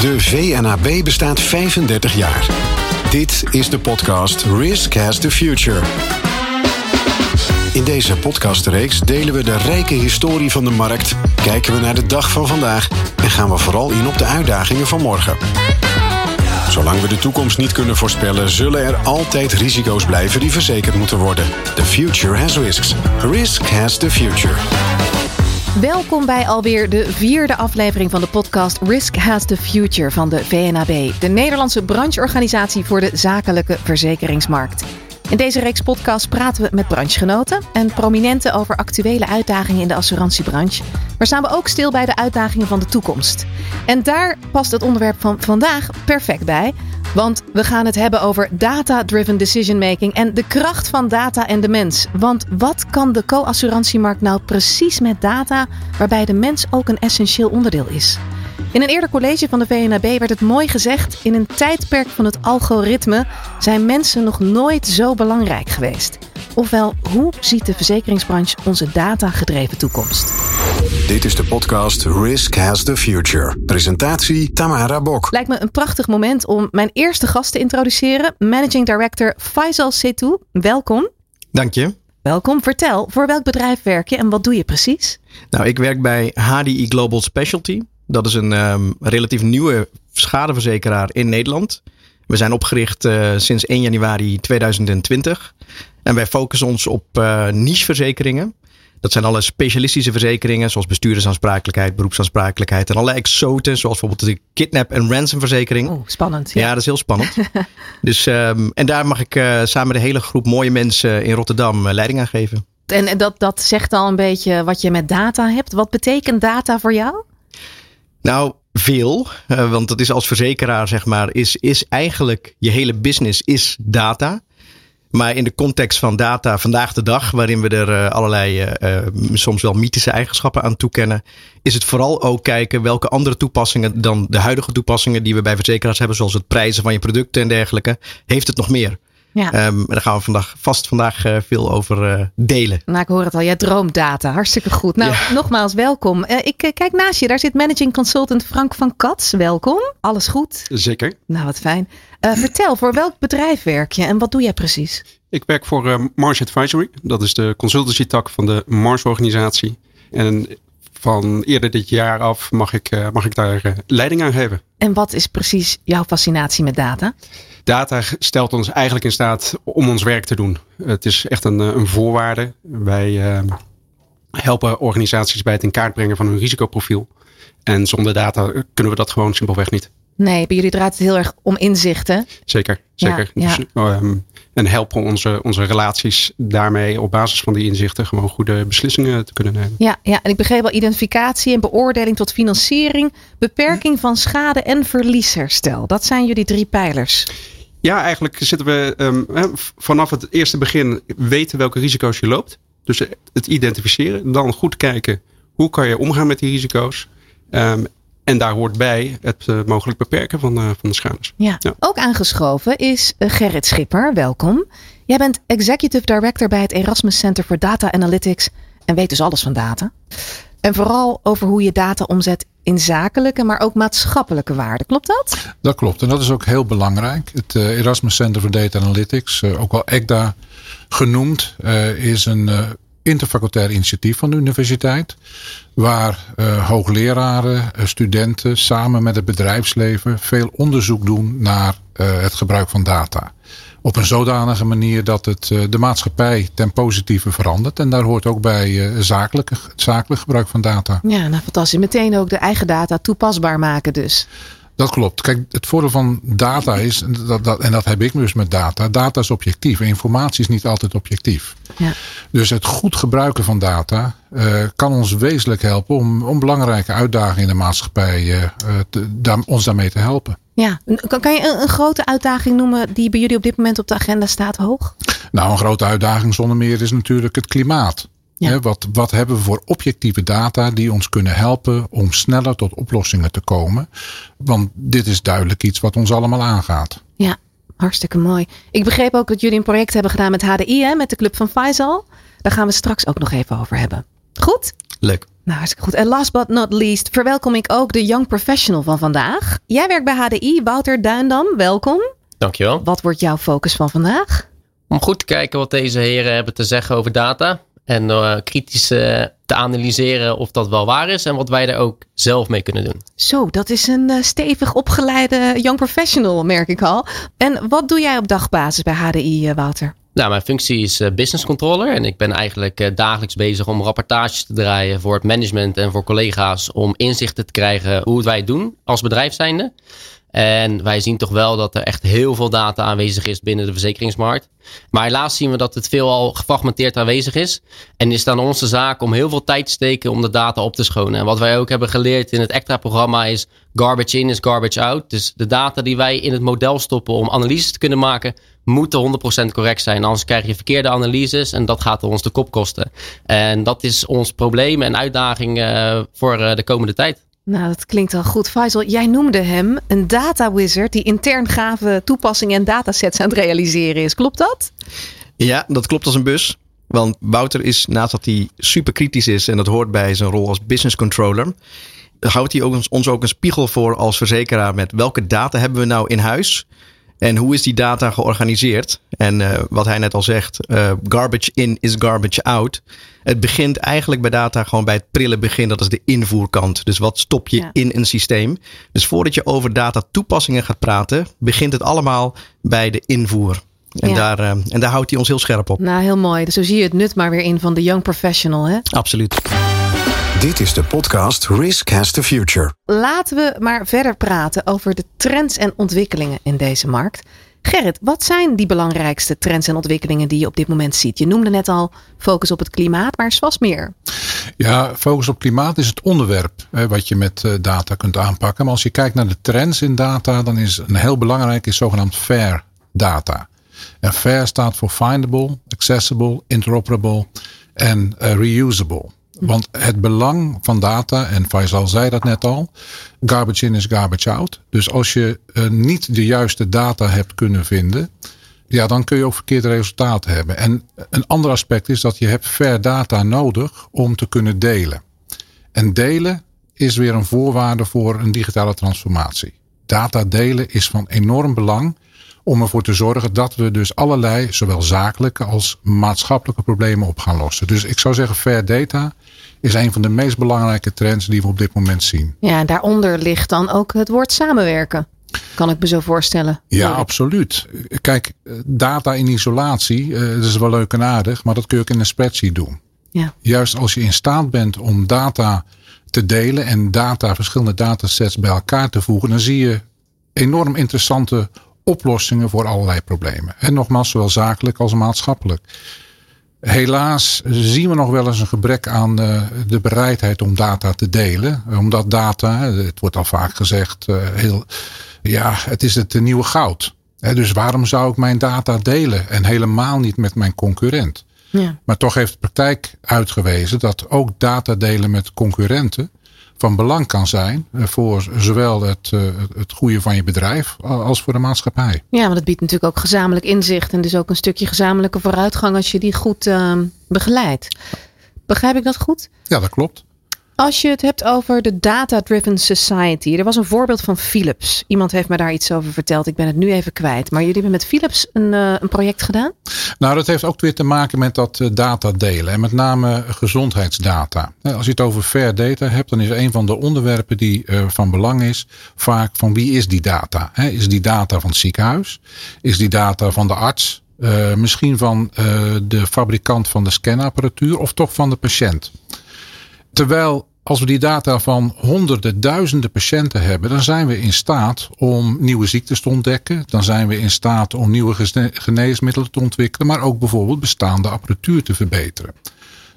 De VNAB bestaat 35 jaar. Dit is de podcast Risk Has the Future. In deze podcastreeks delen we de rijke historie van de markt, kijken we naar de dag van vandaag en gaan we vooral in op de uitdagingen van morgen. Zolang we de toekomst niet kunnen voorspellen, zullen er altijd risico's blijven die verzekerd moeten worden. The future has risks. Risk has the future. Welkom bij alweer de vierde aflevering van de podcast Risk Has the Future van de VNAB, de Nederlandse brancheorganisatie voor de zakelijke verzekeringsmarkt. In deze reeks podcast praten we met branchegenoten en prominenten over actuele uitdagingen in de assurantiebranche. Maar staan we ook stil bij de uitdagingen van de toekomst. En daar past het onderwerp van vandaag perfect bij. Want we gaan het hebben over data-driven decision making en de kracht van data en de mens. Want wat kan de co-assurantiemarkt nou precies met data, waarbij de mens ook een essentieel onderdeel is? In een eerder college van de VNAB werd het mooi gezegd: in een tijdperk van het algoritme zijn mensen nog nooit zo belangrijk geweest. Ofwel, hoe ziet de verzekeringsbranche onze data-gedreven toekomst? Dit is de podcast Risk Has the Future. Presentatie Tamara Bok. Lijkt me een prachtig moment om mijn eerste gast te introduceren. Managing Director Faisal Setou. Welkom. Dank je. Welkom. Vertel, voor welk bedrijf werk je en wat doe je precies? Nou, ik werk bij HDI Global Specialty. Dat is een um, relatief nieuwe schadeverzekeraar in Nederland. We zijn opgericht uh, sinds 1 januari 2020. En wij focussen ons op uh, nicheverzekeringen. Dat zijn alle specialistische verzekeringen, zoals bestuurdersaansprakelijkheid, beroepsaansprakelijkheid en alle exoten, zoals bijvoorbeeld de kidnap- en ransomverzekering. Oh, spannend. Ja, ja dat is heel spannend. dus, um, en daar mag ik uh, samen met een hele groep mooie mensen in Rotterdam uh, leiding aan geven. En dat, dat zegt al een beetje wat je met data hebt. Wat betekent data voor jou? Nou, veel. Uh, want dat is als verzekeraar, zeg maar, is, is eigenlijk je hele business is data. Maar in de context van data vandaag de dag, waarin we er uh, allerlei uh, soms wel mythische eigenschappen aan toekennen, is het vooral ook kijken welke andere toepassingen dan de huidige toepassingen die we bij verzekeraars hebben, zoals het prijzen van je producten en dergelijke, heeft het nog meer. Ja. Um, daar gaan we vandaag, vast vandaag uh, veel over uh, delen. Nou, ik hoor het al. Jij droomt data. Hartstikke goed. Nou, ja. nogmaals, welkom. Uh, ik kijk naast je. Daar zit managing consultant Frank van Kats. Welkom. Alles goed? Zeker. Nou, wat fijn. vertel, voor welk bedrijf werk je en wat doe jij precies? Ik werk voor Mars Advisory. Dat is de consultancy tak van de Mars organisatie. En van eerder dit jaar af mag ik, uh, mag ik daar uh, leiding aan geven. En wat is precies jouw fascinatie met data? Data stelt ons eigenlijk in staat om ons werk te doen. Het is echt een, een voorwaarde. Wij uh, helpen organisaties bij het in kaart brengen van hun risicoprofiel. En zonder data kunnen we dat gewoon simpelweg niet. Nee, bij jullie draait het heel erg om inzichten. Zeker, zeker. Ja, ja. Dus, um, en helpen onze, onze relaties daarmee op basis van die inzichten gewoon goede beslissingen te kunnen nemen. Ja, ja, en ik begreep wel identificatie en beoordeling tot financiering, beperking van schade en verliesherstel. Dat zijn jullie drie pijlers. Ja, eigenlijk zitten we um, vanaf het eerste begin weten welke risico's je loopt. Dus het identificeren, dan goed kijken hoe kan je omgaan met die risico's. Um, en daar hoort bij het uh, mogelijk beperken van, uh, van de schades. Ja. ja. Ook aangeschoven is uh, Gerrit Schipper. Welkom. Jij bent Executive Director bij het Erasmus Center for Data Analytics en weet dus alles van data. En vooral over hoe je data omzet in zakelijke, maar ook maatschappelijke waarden. Klopt dat? Dat klopt. En dat is ook heel belangrijk. Het Erasmus Center for Data Analytics, ook wel ECDA genoemd, is een interfacultair initiatief van de universiteit. Waar uh, hoogleraren, uh, studenten samen met het bedrijfsleven veel onderzoek doen naar uh, het gebruik van data. Op een zodanige manier dat het de maatschappij ten positieve verandert. En daar hoort ook bij zakelijke, het zakelijk gebruik van data. Ja, nou fantastisch. Meteen ook de eigen data toepasbaar maken dus. Dat klopt. Kijk, het voordeel van data is, dat, dat, en dat heb ik dus met data, data is objectief. Informatie is niet altijd objectief. Ja. Dus het goed gebruiken van data uh, kan ons wezenlijk helpen om, om belangrijke uitdagingen in de maatschappij uh, te, daar, ons daarmee te helpen. Ja, kan, kan je een, een, grote uitdaging noemen die bij jullie op dit moment op de agenda staat hoog? Nou, een grote uitdaging zonder meer is natuurlijk het klimaat. Ja. He, wat, wat hebben we voor objectieve data die ons kunnen helpen om sneller tot oplossingen te komen? Want dit is duidelijk iets wat ons allemaal aangaat. Ja, hartstikke mooi. Ik begreep ook dat jullie een project hebben gedaan met HDI, hè, met de Club van Faisal. Daar gaan we straks ook nog even over hebben. Goed? Leuk. Nou, hartstikke goed. En last but not least verwelkom ik ook de young professional van vandaag. Jij werkt bij HDI, Wouter Duindam. Welkom. Dankjewel. Wat wordt jouw focus van vandaag? Om goed te kijken wat deze heren hebben te zeggen over data. En uh, kritisch uh, te analyseren of dat wel waar is en wat wij er ook zelf mee kunnen doen. Zo, dat is een uh, stevig opgeleide young professional, merk ik al. En wat doe jij op dagbasis bij HDI, Wouter? Nou, mijn functie is business controller en ik ben eigenlijk dagelijks bezig om rapportages te draaien voor het management en voor collega's om inzichten te krijgen hoe wij het doen als bedrijf zijnde. En wij zien toch wel dat er echt heel veel data aanwezig is binnen de verzekeringsmarkt. Maar helaas zien we dat het veelal gefragmenteerd aanwezig is. En is dan onze zaak om heel veel tijd te steken om de data op te schonen. En wat wij ook hebben geleerd in het ECTRA-programma is garbage in is garbage out. Dus de data die wij in het model stoppen om analyses te kunnen maken, moeten 100% correct zijn. Anders krijg je verkeerde analyses en dat gaat ons de kop kosten. En dat is ons probleem en uitdaging uh, voor uh, de komende tijd. Nou, dat klinkt al goed. Faisal, jij noemde hem een data wizard die intern gave toepassingen en datasets aan het realiseren is. Klopt dat? Ja, dat klopt als een bus. Want Wouter is, naast dat hij super kritisch is en dat hoort bij zijn rol als business controller, houdt hij ook ons, ons ook een spiegel voor als verzekeraar met welke data hebben we nou in huis en hoe is die data georganiseerd? En uh, wat hij net al zegt, uh, garbage in is garbage out. Het begint eigenlijk bij data gewoon bij het prille begin. Dat is de invoerkant. Dus wat stop je ja. in een systeem? Dus voordat je over data toepassingen gaat praten, begint het allemaal bij de invoer. En, ja. daar, uh, en daar houdt hij ons heel scherp op. Nou, heel mooi. Dus zo zie je het nut maar weer in van de young professional, hè? Absoluut. Dit is de podcast Risk Has the Future. Laten we maar verder praten over de trends en ontwikkelingen in deze markt. Gerrit, wat zijn die belangrijkste trends en ontwikkelingen die je op dit moment ziet? Je noemde net al focus op het klimaat, maar er is vast meer. Ja, focus op klimaat is het onderwerp hè, wat je met uh, data kunt aanpakken. Maar als je kijkt naar de trends in data, dan is een heel belangrijk is zogenaamd fair data. En fair staat voor findable, accessible, interoperable en uh, reusable. Want het belang van data, en Faisal zei dat net al, garbage in is garbage out. Dus als je uh, niet de juiste data hebt kunnen vinden, ja, dan kun je ook verkeerde resultaten hebben. En een ander aspect is dat je hebt fair data nodig om te kunnen delen. En delen is weer een voorwaarde voor een digitale transformatie. Data delen is van enorm belang om ervoor te zorgen dat we dus allerlei, zowel zakelijke als maatschappelijke problemen op gaan lossen. Dus ik zou zeggen, fair data is een van de meest belangrijke trends die we op dit moment zien. Ja, en daaronder ligt dan ook het woord samenwerken. Kan ik me zo voorstellen. Ja, absoluut. Kijk, data in isolatie, dat is wel leuk en aardig, maar dat kun je ook in een spreadsheet doen. Ja. Juist als je in staat bent om data te delen en data, verschillende datasets bij elkaar te voegen, dan zie je enorm interessante oplossingen voor allerlei problemen. En nogmaals, zowel zakelijk als maatschappelijk. Helaas zien we nog wel eens een gebrek aan de bereidheid om data te delen. Omdat data, het wordt al vaak gezegd, heel, ja, het is het nieuwe goud. Dus waarom zou ik mijn data delen en helemaal niet met mijn concurrent? Ja. Maar toch heeft de praktijk uitgewezen dat ook data delen met concurrenten van belang kan zijn voor zowel het, het goede van je bedrijf als voor de maatschappij. Ja, want het biedt natuurlijk ook gezamenlijk inzicht en dus ook een stukje gezamenlijke vooruitgang als je die goed uh, begeleidt. Begrijp ik dat goed? Ja, dat klopt. Als je het hebt over de data-driven society. Er was een voorbeeld van Philips. Iemand heeft me daar iets over verteld. Ik ben het nu even kwijt. Maar jullie hebben met Philips een, uh, een project gedaan? Nou, dat heeft ook weer te maken met dat uh, data delen. En met name gezondheidsdata. Als je het over fair data hebt, dan is een van de onderwerpen die van belang is. Vaak van wie is die data? Is die data van het ziekenhuis? Is die data van de arts? misschien van de fabrikant van de scanapparatuur of toch van de patiënt? Terwijl als we die data van honderden, duizenden patiënten hebben, dan zijn we in staat om nieuwe ziektes te ontdekken. Dan zijn we in staat om nieuwe geneesmiddelen te ontwikkelen, maar ook bijvoorbeeld bestaande apparatuur te verbeteren.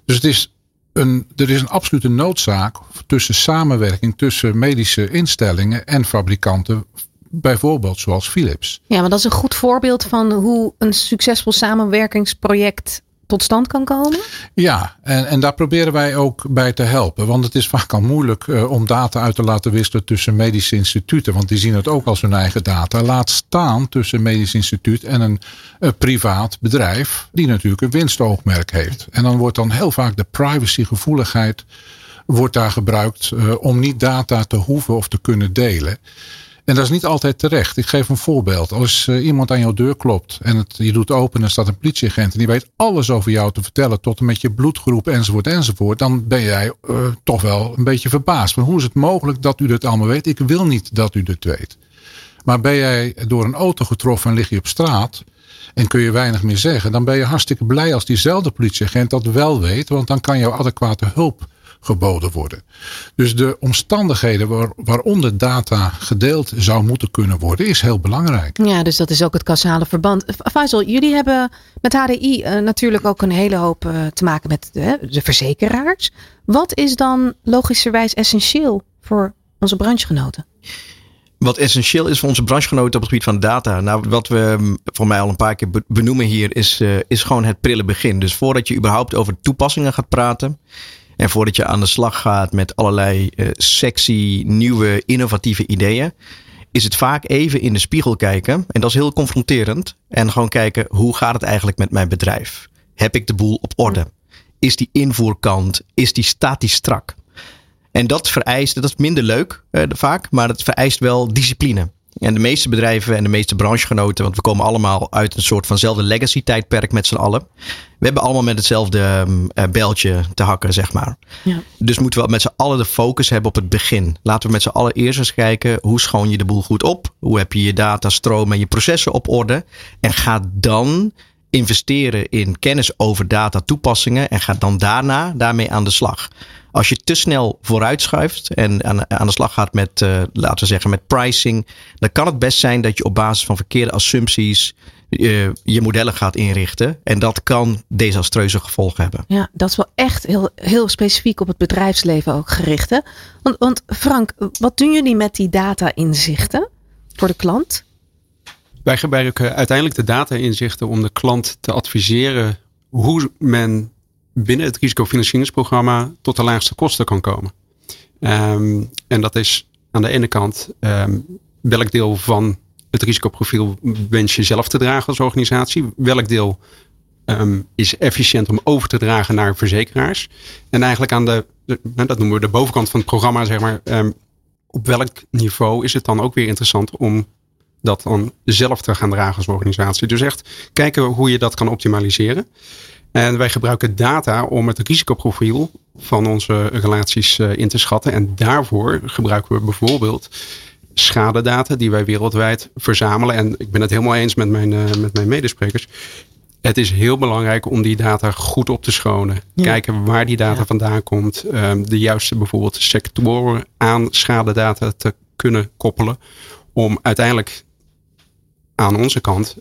Dus het is een, er is een absolute noodzaak tussen samenwerking tussen medische instellingen en fabrikanten bijvoorbeeld zoals Philips. Ja, maar dat is een goed voorbeeld van hoe een succesvol samenwerkingsproject tot stand kan komen? Ja, en, en daar proberen wij ook bij te helpen. Want het is vaak al moeilijk uh, om data uit te laten wisselen tussen medische instituten. Want die zien het ook als hun eigen data. Laat staan tussen een medisch instituut en een, een privaat bedrijf. Die natuurlijk een winstoogmerk heeft. En dan wordt dan heel vaak de privacygevoeligheid wordt daar gebruikt om niet data te hoeven of te kunnen delen. En dat is niet altijd terecht. Ik geef een voorbeeld. Als uh, iemand aan jouw deur klopt en het, je doet open en er staat een politieagent en die weet alles over jou te vertellen tot en met je bloedgroep enzovoort enzovoort. Dan ben jij uh, toch wel een beetje verbaasd. Maar hoe is het mogelijk dat u dit allemaal weet? Ik wil niet dat u dit weet. Maar ben jij door een auto getroffen en lig je op straat en kun je weinig meer zeggen, dan ben je hartstikke blij als diezelfde politieagent dat wel weet, want dan kan jouw adequate hulp geboden worden. Dus de omstandigheden waar, waaronder data gedeeld zou moeten kunnen worden, is heel belangrijk. Ja, dus dat is ook het causale verband. Faisal, jullie hebben met HDI uh, eh, natuurlijk ook een hele hoop uh, te maken met de, de verzekeraars. Wat is dan logischerwijs essentieel voor onze branchegenoten? Wat essentieel is voor onze branchegenoten op het gebied van data. Nou, wat we mm, voor mij al een paar keer benoemen hier, is, uh, is gewoon het prille begin. Dus voordat je überhaupt over toepassingen gaat praten, en voordat je aan de slag gaat met allerlei uh, sexy, nieuwe, innovatieve ideeën, is het vaak even in de spiegel kijken. En dat is heel confronterend. En gewoon kijken, hoe gaat het eigenlijk met mijn bedrijf? Heb ik de boel op orde? Is die invoerkant, is die statisch strak? En dat vereist, dat is minder leuk uh, vaak, maar het vereist wel discipline. En de meeste bedrijven en de meeste branchegenoten, want we komen allemaal uit een soort vanzelfde legacy tijdperk met z'n allen. We hebben allemaal met hetzelfde uh, beltje te hakken, zeg maar. Ja. Dus moeten we met z'n allen de focus hebben op het begin. Laten we met z'n allen eerst eens kijken, hoe schoon je de boel goed op? Hoe heb je je datastroom en je processen op orde? En ga dan investeren in kennis over data toepassingen en ga dan daarna daarmee aan de slag. Als je te snel vooruitschuift en aan, aan de slag gaat met, uh, laten we zeggen, met pricing, dan kan het best zijn dat je op basis van verkeerde assumpties uh, je modellen gaat inrichten. En dat kan desastreuze gevolgen hebben. Ja, dat is wel echt heel, heel specifiek op het bedrijfsleven ook gericht. Want, want Frank, wat doen jullie met die data-inzichten voor de klant? Wij gebruiken uiteindelijk de data-inzichten om de klant te adviseren hoe men binnen het risicofinancieringsprogramma tot de laagste kosten kan komen. Um, en dat is aan de ene kant um, welk deel van het risicoprofiel wens je zelf te dragen als organisatie? Welk deel um, is efficiënt om over te dragen naar verzekeraars? En eigenlijk aan de, de dat noemen we de bovenkant van het programma, zeg maar. op welk niveau is het dan ook weer interessant om dat dan zelf te gaan dragen als organisatie? Dus echt kijken hoe je dat kan optimaliseren. En wij gebruiken data om het risicoprofiel van onze relaties eh, in te schatten. En daarvoor gebruiken we bijvoorbeeld schadedata die wij wereldwijd verzamelen. En ik ben het helemaal eens met mijn, uh, met mijn medesprekers. Het is heel belangrijk om die data goed op te schonen. Kijken waar die data vandaan komt. Um, de juiste bijvoorbeeld sectoren aan schadedata te kunnen koppelen. Om uiteindelijk aan onze kant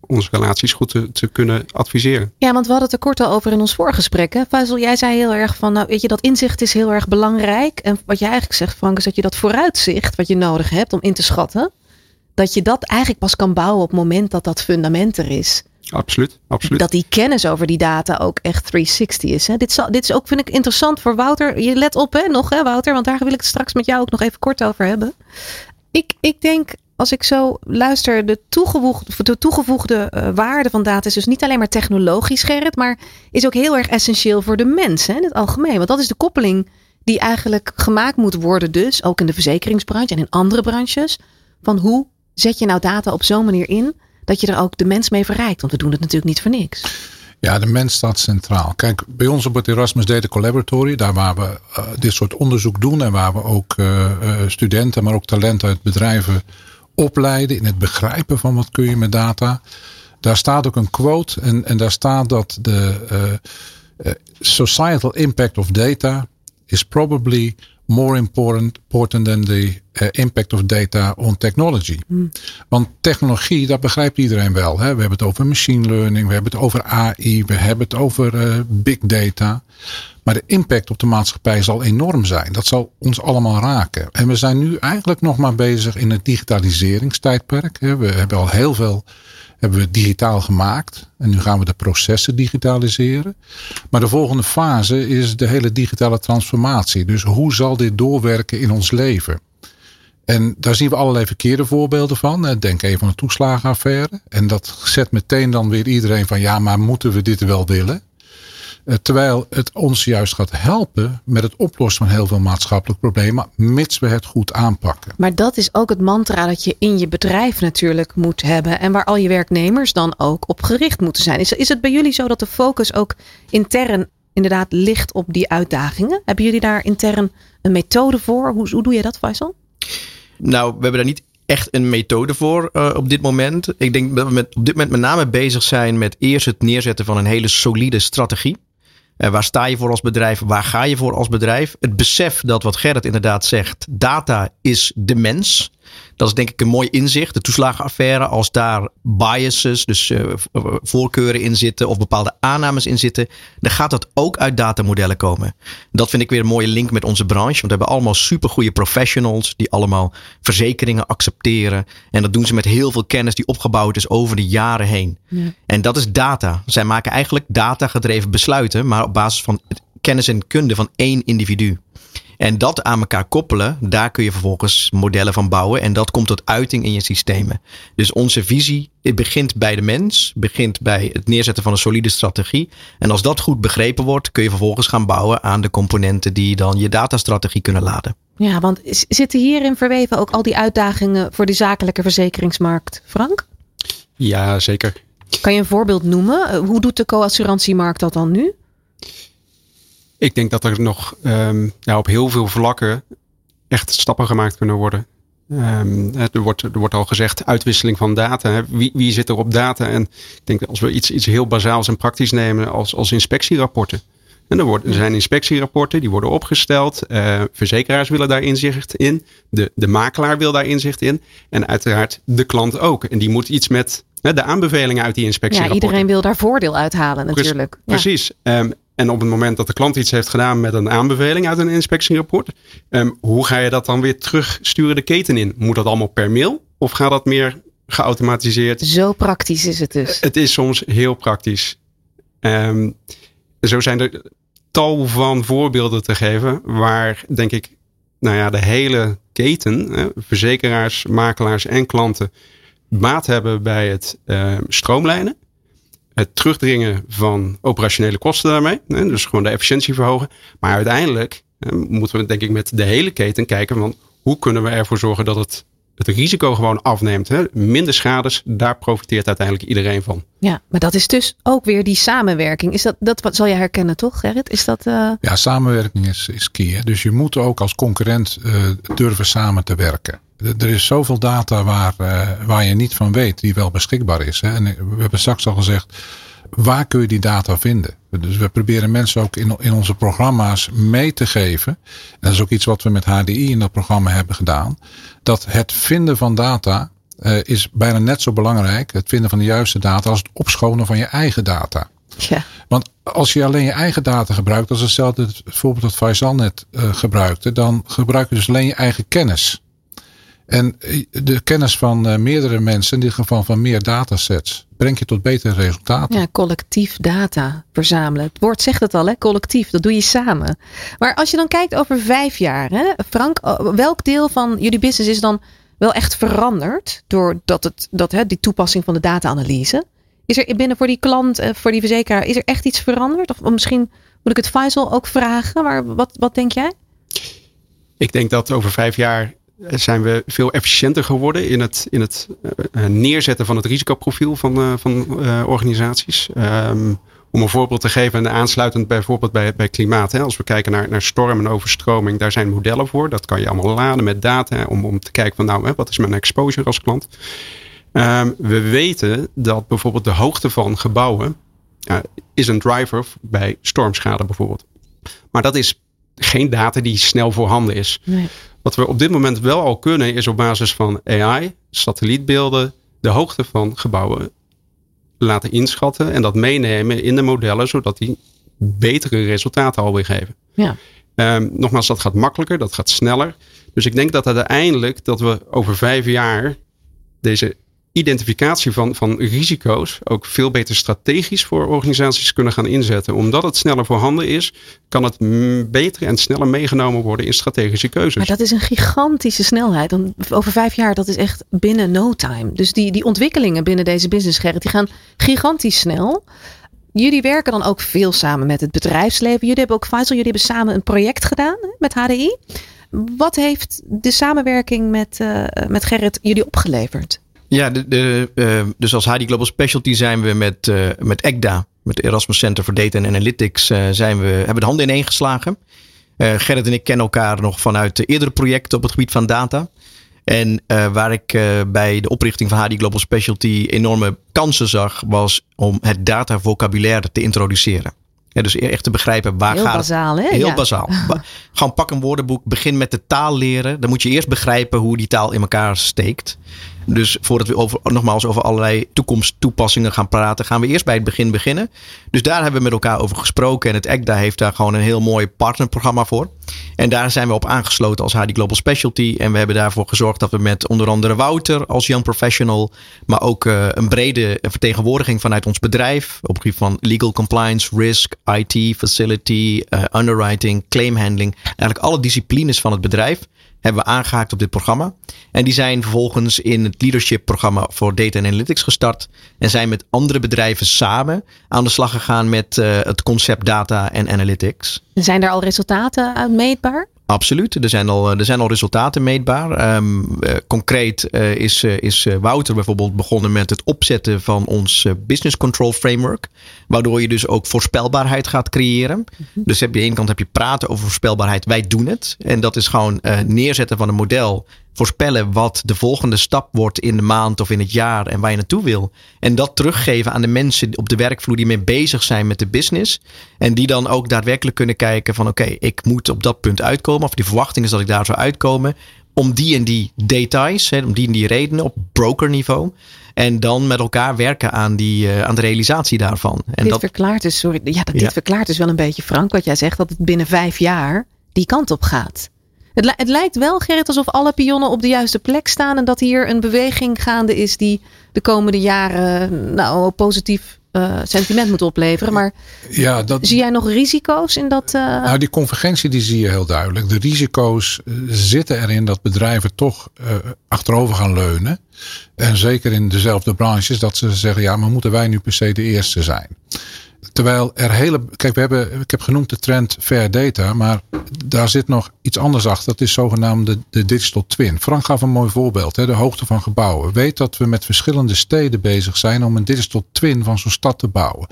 onze relaties goed te, te, kunnen adviseren. Ja, want we hadden het er kort al over in ons voorgesprek. Hè? Faisal, jij zei heel erg van, nou weet je, dat inzicht is heel erg belangrijk. En wat jij eigenlijk zegt, Frank, is dat je dat vooruitzicht wat je nodig hebt om in te schatten, dat je dat eigenlijk pas kan bouwen op het moment dat dat fundament er is. Absoluut, absoluut. Dat die kennis over die data ook echt 360 is. Hè? Dit, is dit is ook, vind ik, interessant voor Wouter. Je let op, hè, nog, hè, Wouter, want daar wil ik het straks met jou ook nog even kort over hebben. Ik, ik denk als ik zo luister, de toegevoegde, de toegevoegde uh, waarde van data is dus niet alleen maar technologisch, Gerrit, maar is ook heel erg essentieel voor de mens hè, in het algemeen. Want dat is de koppeling die eigenlijk gemaakt moet worden, dus ook in de verzekeringsbranche en in andere branches. Van hoe zet je nou data op zo'n manier in dat je er ook de mens mee verrijkt? Want we doen het natuurlijk niet voor niks. Ja, de mens staat centraal. Kijk, bij ons op het Erasmus Data Collaboratory, daar waar we uh, dit soort onderzoek doen en waar we ook uh, studenten, maar ook talenten uit bedrijven opleiden in het begrijpen van wat kun je met data. Daar staat ook een quote en, en daar staat dat de uh, societal impact of data is probably more important, important than the uh, impact of data on technology. Hmm. Want technologie, dat begrijpt iedereen wel. Hè? We hebben het over machine learning, we hebben het over AI, we hebben het over uh, big data. Maar de impact op de maatschappij zal enorm zijn. Dat zal ons allemaal raken. En we zijn nu eigenlijk nog maar bezig in het digitaliseringstijdperk. We hebben al heel veel hebben we digitaal gemaakt. En nu gaan we de processen digitaliseren. Maar de volgende fase is de hele digitale transformatie. Dus hoe zal dit doorwerken in ons leven? En daar zien we allerlei verkeerde voorbeelden van. Denk even aan de toeslagenaffaire. En dat zet meteen dan weer iedereen van ja, maar moeten we dit wel willen? Eh, terwijl het ons juist gaat helpen met het oplossen van heel veel maatschappelijke problemen, mits we het goed aanpakken. Maar dat is ook het mantra dat je in je bedrijf natuurlijk moet hebben. En waar al je werknemers dan ook op gericht moeten zijn. Is, is het bij jullie zo dat de focus ook intern inderdaad ligt op die uitdagingen? Hebben jullie daar intern een methode voor? Hoe, hoe doe je dat, Faisal? Nou, we hebben daar niet echt een methode voor uh, op dit moment. Ik denk dat we met, op dit moment met name bezig zijn met eerst het neerzetten van een hele solide strategie. Uh, waar sta je voor als bedrijf? Waar ga je voor als bedrijf? Het besef dat wat Gerrit inderdaad zegt, data is de mens. Dat is denk ik een mooi inzicht. De toeslagenaffaire, als daar biases, dus uh, voorkeuren in zitten of bepaalde aannames in zitten, dan gaat dat ook uit datamodellen komen. Dat vind ik weer een mooie link met onze branche, want we hebben allemaal supergoeie professionals die allemaal verzekeringen accepteren. En dat doen ze met heel veel kennis die opgebouwd is over de jaren heen. Ja. En dat is data. Zij maken eigenlijk data-gedreven besluiten, maar op basis van kennis en kunde van één individu. En dat aan elkaar koppelen, daar kun je vervolgens modellen van bouwen. En dat komt tot uiting in je systemen. Dus onze visie het begint bij de mens, begint bij het neerzetten van een solide strategie. En als dat goed begrepen wordt, kun je vervolgens gaan bouwen aan de componenten die dan je datastrategie kunnen laden. Ja, want zitten hierin verweven ook al die uitdagingen voor de zakelijke verzekeringsmarkt, Frank? Ja, zeker. Kan je een voorbeeld noemen? Hoe doet de co-assurantiemarkt dat dan nu? Ik denk dat er nog um, ja, op heel veel vlakken echt stappen gemaakt kunnen worden. Um, er, wordt, er wordt al gezegd uitwisseling van data. Wie, wie zit er op data? En ik denk dat als we iets, iets heel bazaals en praktisch nemen als, als inspectierapporten. En er, worden, er zijn inspectierapporten, die worden opgesteld. Uh, verzekeraars willen daar inzicht in. De, de makelaar wil daar inzicht in. En uiteraard de klant ook. En die moet iets met de aanbevelingen uit die inspectierapporten. Ja, iedereen wil daar voordeel uithalen natuurlijk. Precies. Ja. Um, en op het moment dat de klant iets heeft gedaan met een aanbeveling uit een inspectierapport, um, hoe ga je dat dan weer terugsturen de keten in? Moet dat allemaal per mail of gaat dat meer geautomatiseerd? Zo praktisch is het dus. Het is soms heel praktisch. Um, zo zijn er tal van voorbeelden te geven waar, denk ik, nou ja, de hele keten, verzekeraars, makelaars en klanten, baat hebben bij het uh, stroomlijnen het terugdringen van operationele kosten daarmee. Dus gewoon de efficiëntie verhogen. Maar uiteindelijk moeten we denk ik met de hele keten kijken van hoe kunnen we ervoor zorgen dat het het risico gewoon afneemt. Hè? Minder schades, daar profiteert uiteindelijk iedereen van. Ja, maar dat is dus ook weer die samenwerking. Is dat, dat wat zal je herkennen toch, Gerrit? Is dat, uh... Ja, samenwerking is, is key. Dus je moet ook als concurrent uh, durven samen te werken. Er is zoveel data waar, uh, waar je niet van weet, die wel beschikbaar is. Hè? En we hebben straks al gezegd, waar kun je die data vinden? Dus we proberen mensen ook in, in onze programma's mee te geven. En dat is ook iets wat we met HDI in dat programma hebben gedaan. Dat het vinden van data uh, is bijna net zo belangrijk, het vinden van de juiste data, als het opschonen van je eigen data. Ja. Want als je alleen je eigen data gebruikt, als hetzelfde voorbeeld dat Faisal net uh, gebruikte, dan gebruik je dus alleen je eigen kennis. En de kennis van uh, meerdere mensen, in dit geval van meer datasets, brengt je tot betere resultaten. Ja, collectief data verzamelen. Het woord zegt het al, hè? collectief. Dat doe je samen. Maar als je dan kijkt over vijf jaar, hè? Frank, welk deel van jullie business is dan wel echt veranderd doordat het, dat, hè, die toepassing van de data-analyse? Is er binnen voor die klant, eh, voor die verzekeraar, is er echt iets veranderd? Of misschien moet ik het Faisal ook vragen, maar wat, wat denk jij? Ik denk dat over vijf jaar zijn we veel efficiënter geworden in het, in het uh, neerzetten van het risicoprofiel van, uh, van organisaties. Um, om een voorbeeld te geven, en aansluitend bijvoorbeeld bij, bij klimaat. Hè, als we kijken naar, naar storm en overstroming, daar zijn modellen voor. Dat kan je allemaal laden met data om, om te kijken van nou, hè, wat is mijn exposure als klant. Um, we weten dat bijvoorbeeld de hoogte van gebouwen is een driver bij stormschade bijvoorbeeld. Maar dat is geen data die snel voorhanden is. Nee. Wat we op dit moment wel al kunnen, is op basis van AI, satellietbeelden, de hoogte van gebouwen laten inschatten en dat meenemen in de modellen, zodat die betere resultaten alweer geven. Ja. Um, nogmaals, dat gaat makkelijker, dat gaat sneller. Dus ik denk dat uiteindelijk dat we over vijf jaar deze identificatie van, van risico's ook veel beter strategisch voor organisaties kunnen gaan inzetten. Omdat het sneller voorhanden is, kan het beter en sneller meegenomen worden in strategische keuzes. Maar dat is een gigantische snelheid. Over vijf jaar, dat is echt binnen no time. Dus die, die ontwikkelingen binnen deze business, Gerrit, die gaan gigantisch snel. Jullie werken dan ook veel samen met het bedrijfsleven. Jullie hebben ook Faisal, jullie hebben samen een project gedaan met HDI. Wat heeft de samenwerking met, uh, met Gerrit jullie opgeleverd? Ja, de, de, uh, dus als HDI Global Specialty zijn we met, uh, met ECDA, met het Erasmus Center for Data and Analytics, zijn we, hebben we de handen ineen geslagen. Gerrit en ik kennen elkaar nog vanuit de eerdere projecten op het gebied van data. En waar ik bij de oprichting van HDI Global Specialty enorme kansen zag, was om het data vocabulaire te introduceren. Ja, dus echt te begrijpen waar Heel gaat bazaal, het. hè? Heel Ja. bazaal. Ba- Gewoon pak een woordenboek, begin met de taal leren. Dan moet je eerst begrijpen hoe die taal in elkaar steekt. Dus voordat we over, nogmaals over allerlei toekomsttoepassingen gaan praten, gaan we eerst bij het begin beginnen. Dus daar hebben we met elkaar over gesproken. En het ECDA heeft daar gewoon een heel mooi partnerprogramma voor. En daar zijn we op aangesloten als HD Global Specialty. En we hebben daarvoor gezorgd dat we met onder andere Wouter als young professional, maar ook eh, een brede vertegenwoordiging vanuit ons bedrijf op het gebied van legal compliance, risk, IT, facility, eh, underwriting, claim handling. Eigenlijk alle disciplines van het bedrijf hebben we aangehaakt op dit programma. En die zijn vervolgens in het leadership programma voor data analytics gestart. En zijn met andere bedrijven samen aan de slag gegaan met eh, het concept data en analytics. Zijn er al resultaten uit meetbaar? Absoluut, er zijn al, er zijn al resultaten meetbaar. Ehm, eh, concreet eh, is, eh, is eh, Wouter bijvoorbeeld begonnen met het opzetten van ons eh, business control framework. Waardoor je dus ook voorspelbaarheid gaat creëren. Dus heb je aan de ene kant heb je praten over voorspelbaarheid. Wij doen het. En dat is gewoon eh, neerzetten van een model. Voorspellen wat de volgende stap wordt in de maand of in het jaar en waar je naartoe wil. En dat teruggeven aan de mensen op de werkvloer die mee bezig zijn met de business. En die dan ook daadwerkelijk kunnen kijken van oké, ik moet op dat punt uitkomen. Of die verwachting is dat ik daar zou uitkomen. Om die en die details, hè, om die en die redenen op brokerniveau. En dan met elkaar werken aan, die, eh, aan de realisatie daarvan. En dit dat, verklaart dus, sorry, ja, dat, Ja. dit verklaart dus wel een beetje, Frank, wat jij zegt, dat het binnen vijf jaar die kant op gaat. Het, li- het lijkt wel, Gerrit, alsof alle pionnen op de juiste plek staan en dat hier een beweging gaande is die de komende jaren nou, een positief eh, sentiment moet opleveren. Maar Ja, dat, zie jij nog risico's in dat? eh, Nou, die convergentie die zie je heel duidelijk. De risico's eh, zitten erin dat bedrijven toch eh, achterover gaan leunen. En zeker in dezelfde branches dat ze zeggen, ja, maar moeten wij nu per se de eerste zijn? Terwijl er hele. Kijk, we hebben, ik heb genoemd de trend fair data, maar daar zit nog iets anders achter. Dat is zogenaamde de digital twin. Frank gaf een mooi voorbeeld, hè, de hoogte van gebouwen. Weet dat we met verschillende steden bezig zijn om een digital twin van zo'n stad te bouwen.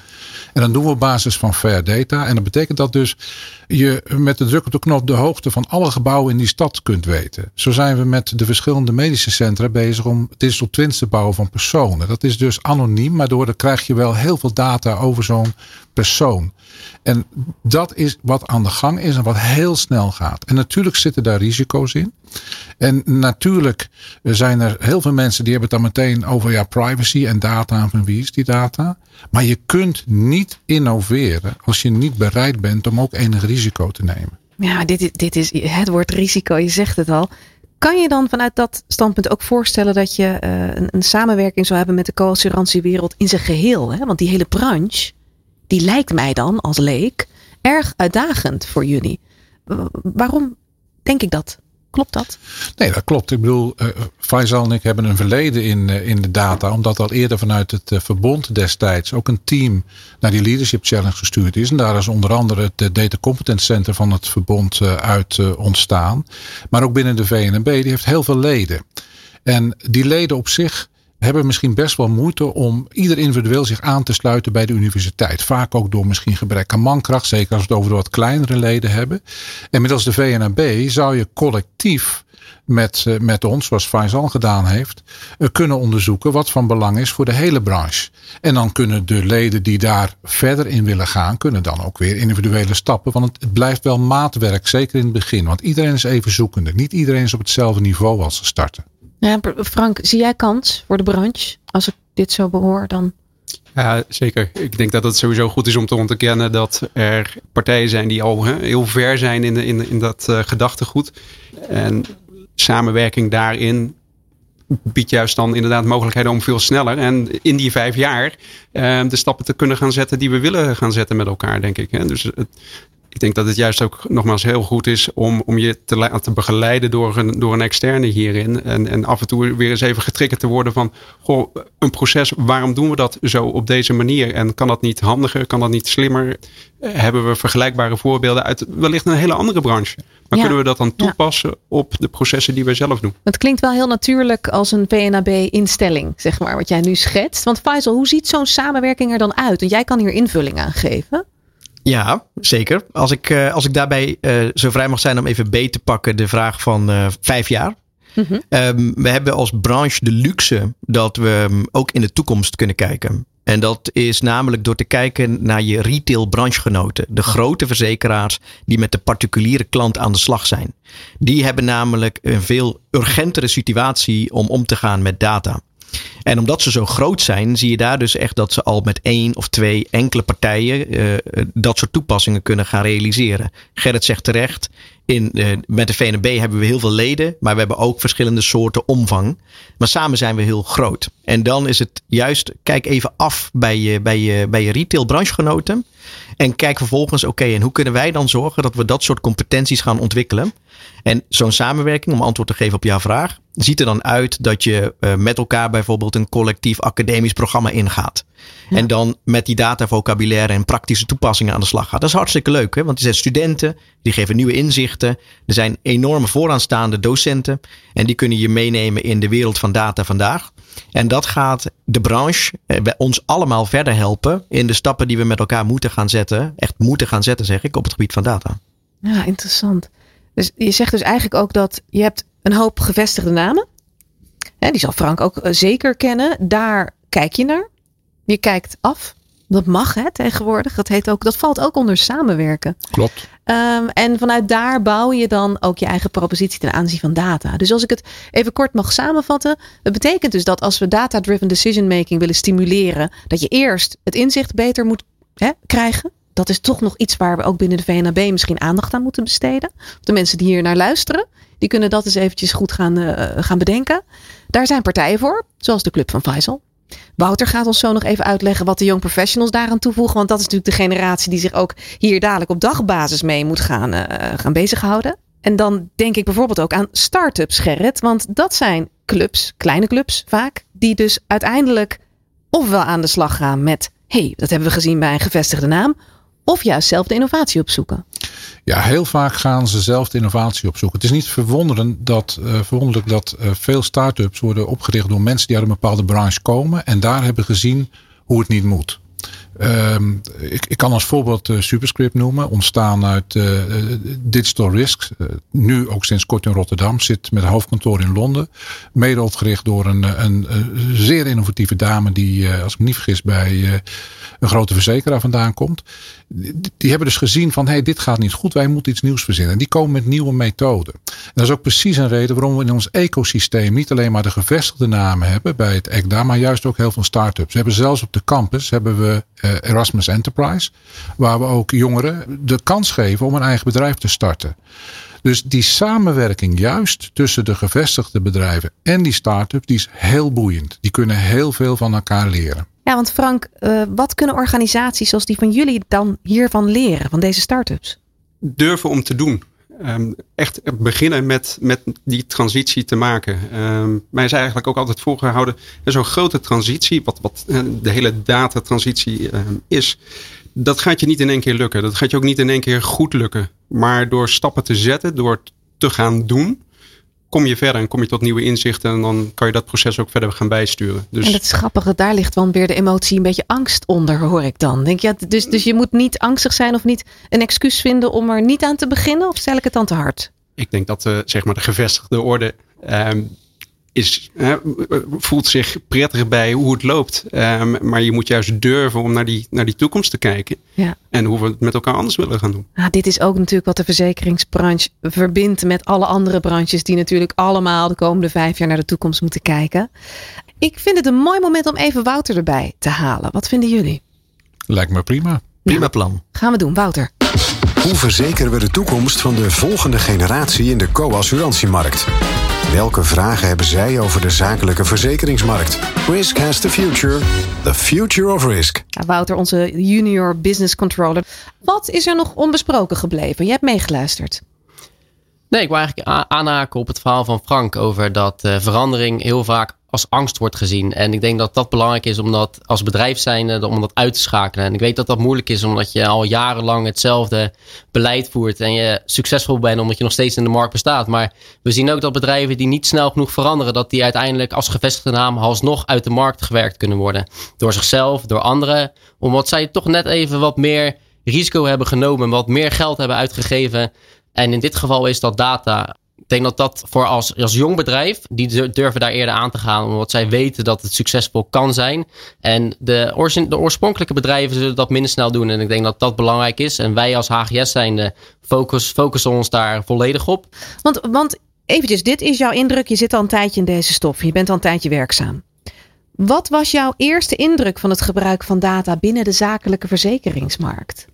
En dan doen we op basis van fair data. En dat betekent dat dus je met de druk op de knop de hoogte van alle gebouwen in die stad kunt weten. Zo zijn we met de verschillende medische centra bezig om digital twins te bouwen van personen. Dat is dus anoniem, maar daardoor krijg je wel heel veel data over zo'n persoon. En dat is wat aan de gang is en wat heel snel gaat. En natuurlijk zitten daar risico's in. En natuurlijk zijn er heel veel mensen die hebben het dan meteen over ja, privacy en data en van wie is die data. Maar je kunt niet innoveren als je niet bereid bent om ook enig risico te nemen. Ja, dit, dit is het woord risico, je zegt het al. Kan je dan vanuit dat standpunt ook voorstellen dat je eh, een, een samenwerking zou hebben met de co-assurantiewereld in zijn geheel? Hè? Want die hele branche, die lijkt mij dan als leek erg uitdagend voor jullie. Waarom denk ik dat? Klopt dat? Nee, dat klopt. Ik bedoel, eh Faisal en ik hebben een verleden in, eh, in de data. Omdat al eerder vanuit het eh, verbond destijds ook een team naar die Leadership Challenge gestuurd is. En daar is onder andere het Data Competence Center van het verbond uit ontstaan. Maar ook binnen de VNB, die heeft heel veel leden. En die leden op zich hebben misschien best wel moeite om ieder individueel zich aan te sluiten bij de universiteit. Vaak ook door misschien gebrek aan mankracht, zeker als we het over de wat kleinere leden hebben. En middels de VNAB zou je collectief met, eh, met ons, zoals Faisal gedaan heeft, eh, kunnen onderzoeken wat van belang is voor de hele branche. En dan kunnen de leden die daar verder in willen gaan, kunnen dan ook weer individuele stappen. Want het, het blijft wel maatwerk, zeker in het begin. Want iedereen is even zoekende. Niet iedereen is op hetzelfde niveau als ze starten. Ja, Frank, zie jij kans voor de branche? Als ik dit zo behoor, dan. Ja, zeker. Ik denk dat het sowieso goed is om te ontkennen dat er partijen zijn die al heel ver zijn in, in, in dat eh, gedachtegoed. En samenwerking daarin biedt juist dan inderdaad mogelijkheden om veel sneller en in die vijf jaar eh, de stappen te kunnen gaan zetten die we willen gaan zetten met elkaar, denk ik. Dus Ik denk dat het juist ook nogmaals heel goed is om, om je te laten begeleiden door een, door een externe hierin. En, en af en toe weer eens even getriggerd te worden van goh, een proces, waarom doen we dat zo op deze manier? En kan dat niet handiger, kan dat niet slimmer? Eh, hebben we vergelijkbare voorbeelden uit wellicht een hele andere branche? Maar Ja. kunnen we dat dan toepassen op de processen die wij zelf doen? Het klinkt wel heel natuurlijk als een PNAB-instelling, zeg maar, wat jij nu schetst. Want Faisal, hoe ziet zo'n samenwerking er dan uit? Want jij kan hier invulling aan geven. Ja, zeker. Als ik, eh, als ik daarbij eh, zo vrij mag zijn om even beet te pakken de vraag van eh, vijf jaar. Mhm. Ehm, we hebben als branche de luxe dat we mm, ook in de toekomst kunnen kijken. En dat is namelijk door te kijken naar je retail branchegenoten. De grote verzekeraars die met de particuliere klant aan de slag zijn. Die hebben namelijk een veel urgentere situatie om om te gaan met data. En omdat ze zo groot zijn, zie je daar dus echt dat ze al met één of twee enkele partijen eh, dat soort toepassingen kunnen gaan realiseren. Gerrit zegt terecht, in, eh, met de VNB hebben we heel veel leden, maar we hebben ook verschillende soorten omvang. Maar samen zijn we heel groot. En dan is het juist, kijk even af bij je, bij je, bij je retail branchegenoten. En kijk vervolgens, oké, en hoe kunnen wij dan zorgen dat we dat soort competenties gaan ontwikkelen? En zo'n samenwerking, om antwoord te geven op jouw vraag, ziet er dan uit dat je eh, met elkaar bijvoorbeeld een collectief academisch programma ingaat. En dan met die datavocabulaire en praktische toepassingen aan de slag gaat. Dat is hartstikke leuk, hè? want er zijn studenten, die geven nieuwe inzichten. Er zijn enorme vooraanstaande docenten en die kunnen je meenemen in de wereld van data vandaag. En dat gaat de branche eh, bij ons allemaal verder helpen in de stappen die we met elkaar moeten gaan zetten. Echt moeten gaan zetten, zeg ik, op het gebied van data. Ja, interessant. Dus je zegt dus eigenlijk ook dat je hebt een hoop gevestigde namen. Hè, die zal Frank ook eh, zeker kennen. Daar kijk je naar. Je kijkt af. Dat mag hè, tegenwoordig. Dat, heet ook, dat valt ook onder samenwerken. Klopt. Ehm, en vanuit daar bouw je dan ook je eigen propositie ten aanzien van data. Dus als ik het even kort mag samenvatten. Het betekent dus dat als we data-driven decision making willen stimuleren. Dat je eerst het inzicht beter moet krijgen. Dat is toch nog iets waar we ook binnen de VNAB misschien aandacht aan moeten besteden. De mensen die hier naar luisteren. Die kunnen dat eens eventjes goed gaan, eh, gaan bedenken. Daar zijn partijen voor. Zoals de Club van Faisal. Wouter gaat ons zo nog even uitleggen wat de young professionals daaraan toevoegen. Want dat is natuurlijk de generatie die zich ook hier dadelijk op dagbasis mee moet gaan, eh, gaan bezighouden. En dan denk ik bijvoorbeeld ook aan start-ups, Gerrit. Want dat zijn clubs, kleine clubs vaak, die dus uiteindelijk ofwel aan de slag gaan met, hey, dat hebben we gezien bij een gevestigde naam, of juist zelf de innovatie opzoeken. Ja, heel vaak gaan ze zelf de innovatie opzoeken. Het is niet verwonderend dat, eh, verwonderlijk dat eh, veel start-ups worden opgericht door mensen die uit een bepaalde branche komen en daar hebben gezien hoe het niet moet. Ehm, ik, ik kan als voorbeeld eh, Superscript noemen, ontstaan uit eh, eh, Digital Risk. Nu ook sinds kort in Rotterdam, zit met hoofdkantoor in Londen. Mede opgericht door een, een, een zeer innovatieve dame die, als ik me niet vergis, bij een grote verzekeraar vandaan komt. Die, hebben dus gezien van, hey, dit gaat niet goed, wij moeten iets nieuws verzinnen. En die komen met nieuwe methoden. En dat is ook precies een reden waarom we in ons ecosysteem niet alleen maar de gevestigde namen hebben bij het ECDA, maar juist ook heel veel start-ups. We hebben zelfs op de campus hebben we eh, Erasmus Enterprise, waar we ook jongeren de kans geven om een eigen bedrijf te starten. Dus die samenwerking juist tussen de gevestigde bedrijven en die start-ups, die is heel boeiend. Die kunnen heel veel van elkaar leren. Ja, want Frank, eh, wat kunnen organisaties zoals die van jullie dan hiervan leren, van deze start-ups? durven om te doen. Ehm, echt beginnen met, met die transitie te maken. Ehm mij is eigenlijk ook altijd voorgehouden. er Zo'n grote transitie, wat, wat eh, de hele datatransitie ehm, is. Dat gaat je niet in één keer lukken. Dat gaat je ook niet in één keer goed lukken. Maar door stappen te zetten, door te gaan doen. Kom je verder en kom je tot nieuwe inzichten. En dan kan je dat proces ook verder gaan bijsturen. Dus En dat is grappig, daar ligt dan weer de emotie een beetje angst onder, hoor ik dan. Denk je, ja, dus, dus je moet niet angstig zijn of niet een excuus vinden om er niet aan te beginnen? Of stel ik het dan te hard? ik denk dat de, zeg maar de gevestigde orde ehm, is, hè, voelt zich prettig bij hoe het loopt. Ehm, maar je moet juist durven om naar die, naar die toekomst te kijken. Ja. En hoe we het met elkaar anders willen gaan doen. Nou, dit is ook natuurlijk wat de verzekeringsbranche verbindt met alle andere branches die natuurlijk allemaal de komende vijf jaar naar de toekomst moeten kijken. Ik vind het een mooi moment om even Wouter erbij te halen. Wat vinden jullie? Lijkt me prima. Prima plan. Gaan we doen, Wouter. Hoe verzekeren we de toekomst van de volgende generatie in de co-assurantiemarkt? Welke vragen hebben zij over de zakelijke verzekeringsmarkt? Risk has the future. The future of risk. Wouter, onze junior business controller. Wat is er nog onbesproken gebleven? Je hebt meegeluisterd. Nee, ik wil eigenlijk aanhaken op het verhaal van Frank over dat eh, verandering heel vaak als angst wordt gezien. En ik denk dat dat belangrijk is om dat als bedrijf zijnde, om dat uit te schakelen. En ik weet dat dat moeilijk is omdat je al jarenlang hetzelfde beleid voert en je succesvol bent omdat je nog steeds in de markt bestaat. Maar we zien ook dat bedrijven die niet snel genoeg veranderen, dat die uiteindelijk als gevestigde naam alsnog uit de markt gewerkt kunnen worden. Door zichzelf, door anderen, omdat zij toch net even wat meer risico hebben genomen, wat meer geld hebben uitgegeven. En in dit geval is dat data. Ik denk dat dat voor als, als jong bedrijf, die dur- durven daar eerder aan te gaan, omdat zij weten dat het succesvol kan zijn. En de, origin- de oorspronkelijke bedrijven zullen dat minder snel doen. En ik denk dat dat belangrijk is. En wij als HGS zijnde focus, focussen ons daar volledig op. Want, want eventjes, dit is jouw indruk. Je zit al een tijdje in deze stof. Je bent al een tijdje werkzaam. Wat was jouw eerste indruk van het gebruik van data binnen de zakelijke verzekeringsmarkt?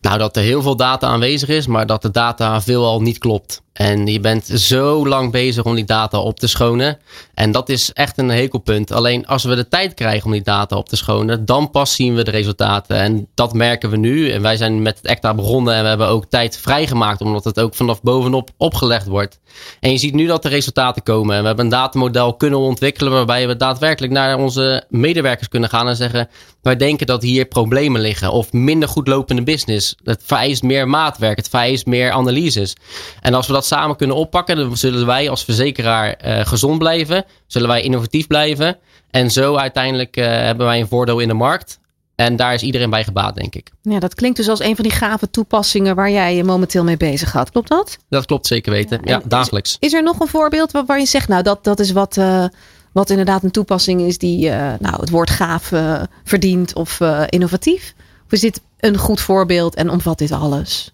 Nou, dat er heel veel data aanwezig is, maar dat de data veelal niet klopt. En je bent zo lang bezig om die data op te schonen. En dat is echt een hekelpunt. Alleen als we de tijd krijgen om die data op te schonen, dan pas zien we de resultaten. En dat merken we nu. En wij zijn met het ECTA begonnen en we hebben ook tijd vrijgemaakt, omdat het ook vanaf bovenop opgelegd wordt. En je ziet nu dat de resultaten komen. En we hebben een datamodel kunnen ontwikkelen waarbij we daadwerkelijk naar onze medewerkers kunnen gaan en zeggen: wij denken dat hier problemen liggen of minder goed lopende business. Het vereist meer maatwerk, het vereist meer analyses. En als we dat samen kunnen oppakken, dan zullen wij als verzekeraar eh, gezond blijven, zullen wij innovatief blijven. En zo uiteindelijk eh, hebben wij een voordeel in de markt. En daar is iedereen bij gebaat, denk ik. Ja, dat klinkt dus als een van die gave toepassingen waar jij je momenteel mee bezig gaat. Klopt dat? Dat klopt zeker weten. Ja, dagelijks. Is er nog een voorbeeld waar, waar je zegt, nou, dat, dat is wat, eh, wat inderdaad een toepassing is die nou, het woord gaaf verdient of innovatief? Of is dit een goed voorbeeld en omvat dit alles?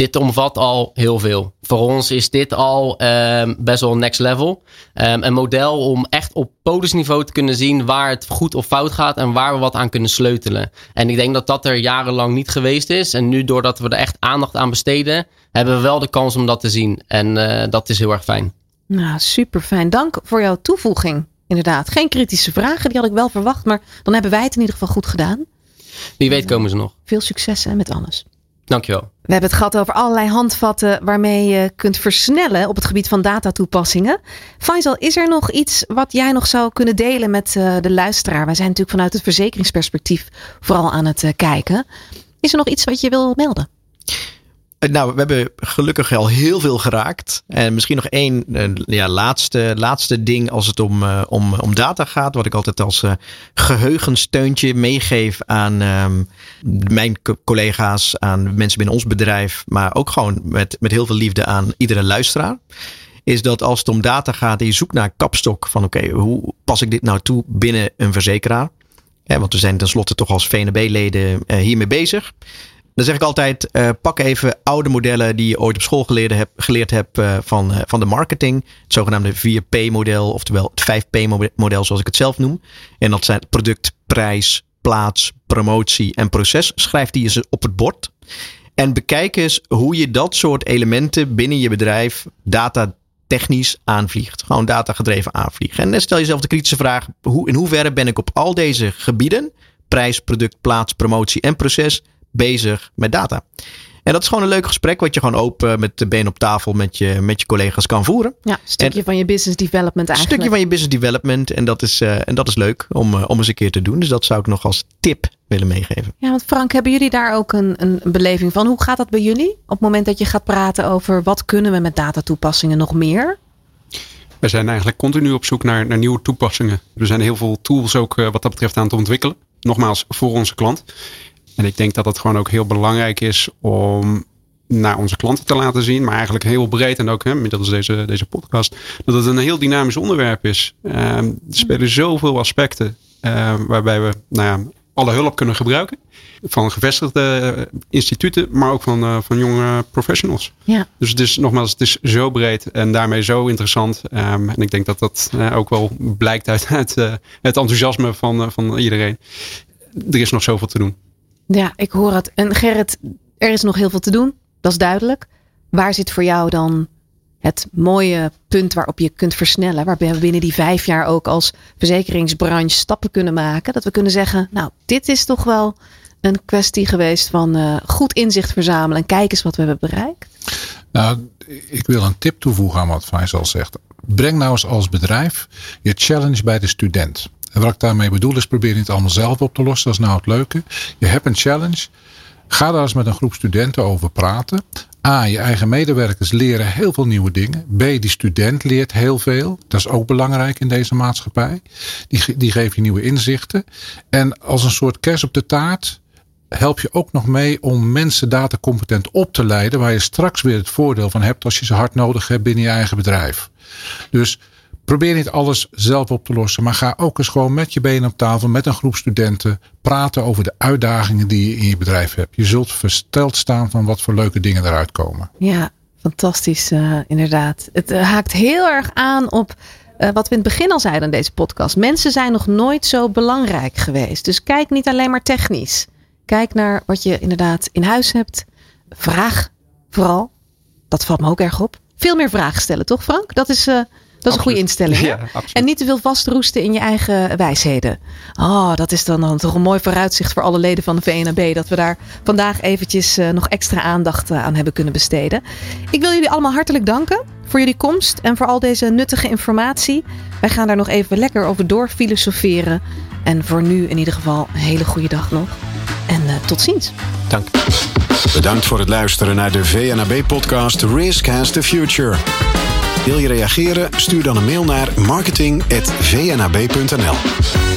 Dit omvat al heel veel. Voor ons is dit al ehm, best wel next level. Ehm, een model om echt op polisniveau te kunnen zien waar het goed of fout gaat en waar we wat aan kunnen sleutelen. En ik denk dat dat er jarenlang niet geweest is. En nu, doordat we er echt aandacht aan besteden, hebben we wel de kans om dat te zien. En eh, dat is heel erg fijn. Nou, super fijn. Dank voor jouw toevoeging. Inderdaad, geen kritische vragen, die had ik wel verwacht, maar dan hebben wij het in ieder geval goed gedaan. Wie weet komen ze nog. Veel succes hè, met alles. Dankjewel. We hebben het gehad over allerlei handvatten waarmee je kunt versnellen op het gebied van datatoepassingen. Faisal, is er nog iets wat jij nog zou kunnen delen met eh, de luisteraar? Wij zijn natuurlijk vanuit het verzekeringsperspectief vooral aan het eh, kijken. Is er nog iets wat je wil melden? Eh, Nou, we hebben gelukkig al heel veel geraakt. En misschien nog één eh, ja, laatste, laatste ding als het om, eh, om, om data gaat. Wat ik altijd als eh, geheugensteuntje meegeef aan ehm, mijn co- collega's, aan mensen binnen ons bedrijf. Maar ook gewoon met, met heel veel liefde aan iedere luisteraar. Is dat als het om data gaat en je zoekt naar kapstok van oké, hoe pas ik dit nou toe binnen een verzekeraar? Want we zijn tenslotte toch als VNB-leden hiermee bezig. Dan zeg ik altijd, eh, pak even oude modellen die je ooit op school geleerd hebt, geleerd hebt eh, van, eh, van de marketing. Het zogenaamde 4P-model, oftewel het 5P-model zoals ik het zelf noem. En dat zijn product, prijs, plaats, promotie en proces. Schrijf die eens op het bord. En bekijk eens hoe je dat soort elementen binnen je bedrijf data technisch aanvliegt. Gewoon data gedreven aanvliegen. En dan stel jezelf de kritische vraag, hoe, in hoeverre ben ik op al deze gebieden, prijs, product, plaats, promotie en proces, bezig met data. En dat is gewoon een leuk gesprek wat je gewoon open met de been op tafel met je, met je collega's kan voeren. Ja, een stukje van je business development Een eigenlijk. stukje van je business development. En dat is, eh, en dat is leuk om, eh, om eens een keer te doen. Dus dat zou ik nog als tip willen meegeven. Ja, want Frank, hebben jullie daar ook een, een een beleving van? Hoe gaat dat bij jullie? Op het moment dat je gaat praten over wat kunnen we met datatoepassingen nog meer? We zijn eigenlijk continu op zoek naar, naar nieuwe toepassingen. Er zijn heel veel tools ook eh, wat dat betreft aan het ontwikkelen. Nogmaals, voor onze klant. En ik denk dat het gewoon ook heel belangrijk is om naar onze klanten te laten zien. Maar eigenlijk heel breed en ook hè, middels deze, deze podcast. Dat het een heel dynamisch onderwerp is. Ehm, er spelen zoveel aspecten ehm, waarbij we nou ja, alle hulp kunnen gebruiken. Van gevestigde eh, instituten, maar ook van, eh, van jonge professionals. Ja. Dus het is nogmaals, het is zo breed en daarmee zo interessant. Ehm, en ik denk dat dat eh, ook wel blijkt uit het, het enthousiasme van, van iedereen. Er is nog zoveel te doen. Ja, ik hoor het. En Gerrit, er is nog heel veel te doen. Dat is duidelijk. Waar zit voor jou dan het mooie punt waarop je kunt versnellen. Waarbij we binnen die vijf jaar ook als verzekeringsbranche stappen kunnen maken. Dat we kunnen zeggen, nou, dit is toch wel een kwestie geweest van uh, goed inzicht verzamelen en kijk eens wat we hebben bereikt. Nou, ik wil een tip toevoegen aan wat Faisal zegt. Breng nou eens als bedrijf je challenge bij de student. En wat ik daarmee bedoel is probeer niet allemaal zelf op te lossen. Dat is nou het leuke. Je hebt een challenge. Ga daar eens met een groep studenten over praten. A, je eigen medewerkers leren heel veel nieuwe dingen. B, die student leert heel veel. Dat is ook belangrijk in deze maatschappij. Die, die geeft je nieuwe inzichten. En als een soort kers op de taart help je ook nog mee om mensen datacompetent op te leiden. Waar je straks weer het voordeel van hebt als je ze hard nodig hebt binnen je eigen bedrijf. Dus probeer niet alles zelf op te lossen. Maar ga ook eens gewoon met je benen op tafel met een groep studenten praten over de uitdagingen die je in je bedrijf hebt. Je zult versteld staan van wat voor leuke dingen eruit komen. Ja, fantastisch uh, inderdaad. Het uh, haakt heel erg aan op uh, wat we in het begin al zeiden in deze podcast. Mensen zijn nog nooit zo belangrijk geweest. Dus kijk niet alleen maar technisch. Kijk naar wat je inderdaad in huis hebt. Vraag vooral. Dat valt me ook erg op. Veel meer vragen stellen, toch Frank? Dat is, dat is een goede instelling. Ja, en niet te veel vastroesten in je eigen wijsheden. Oh, dat is dan, dan toch een mooi vooruitzicht voor alle leden van de VNAB. Dat we daar vandaag eventjes uh, nog extra aandacht uh, aan hebben kunnen besteden. Ik wil jullie allemaal hartelijk danken voor jullie komst en voor al deze nuttige informatie. Wij gaan daar nog even lekker over door filosoferen. En voor nu in ieder geval een hele goede dag nog. En uh, tot ziens. Dank. Bedankt voor het luisteren naar de VNAB-podcast Risk Has the Future. Wil je reageren? Stuur dan een mail naar marketing.vnab.nl.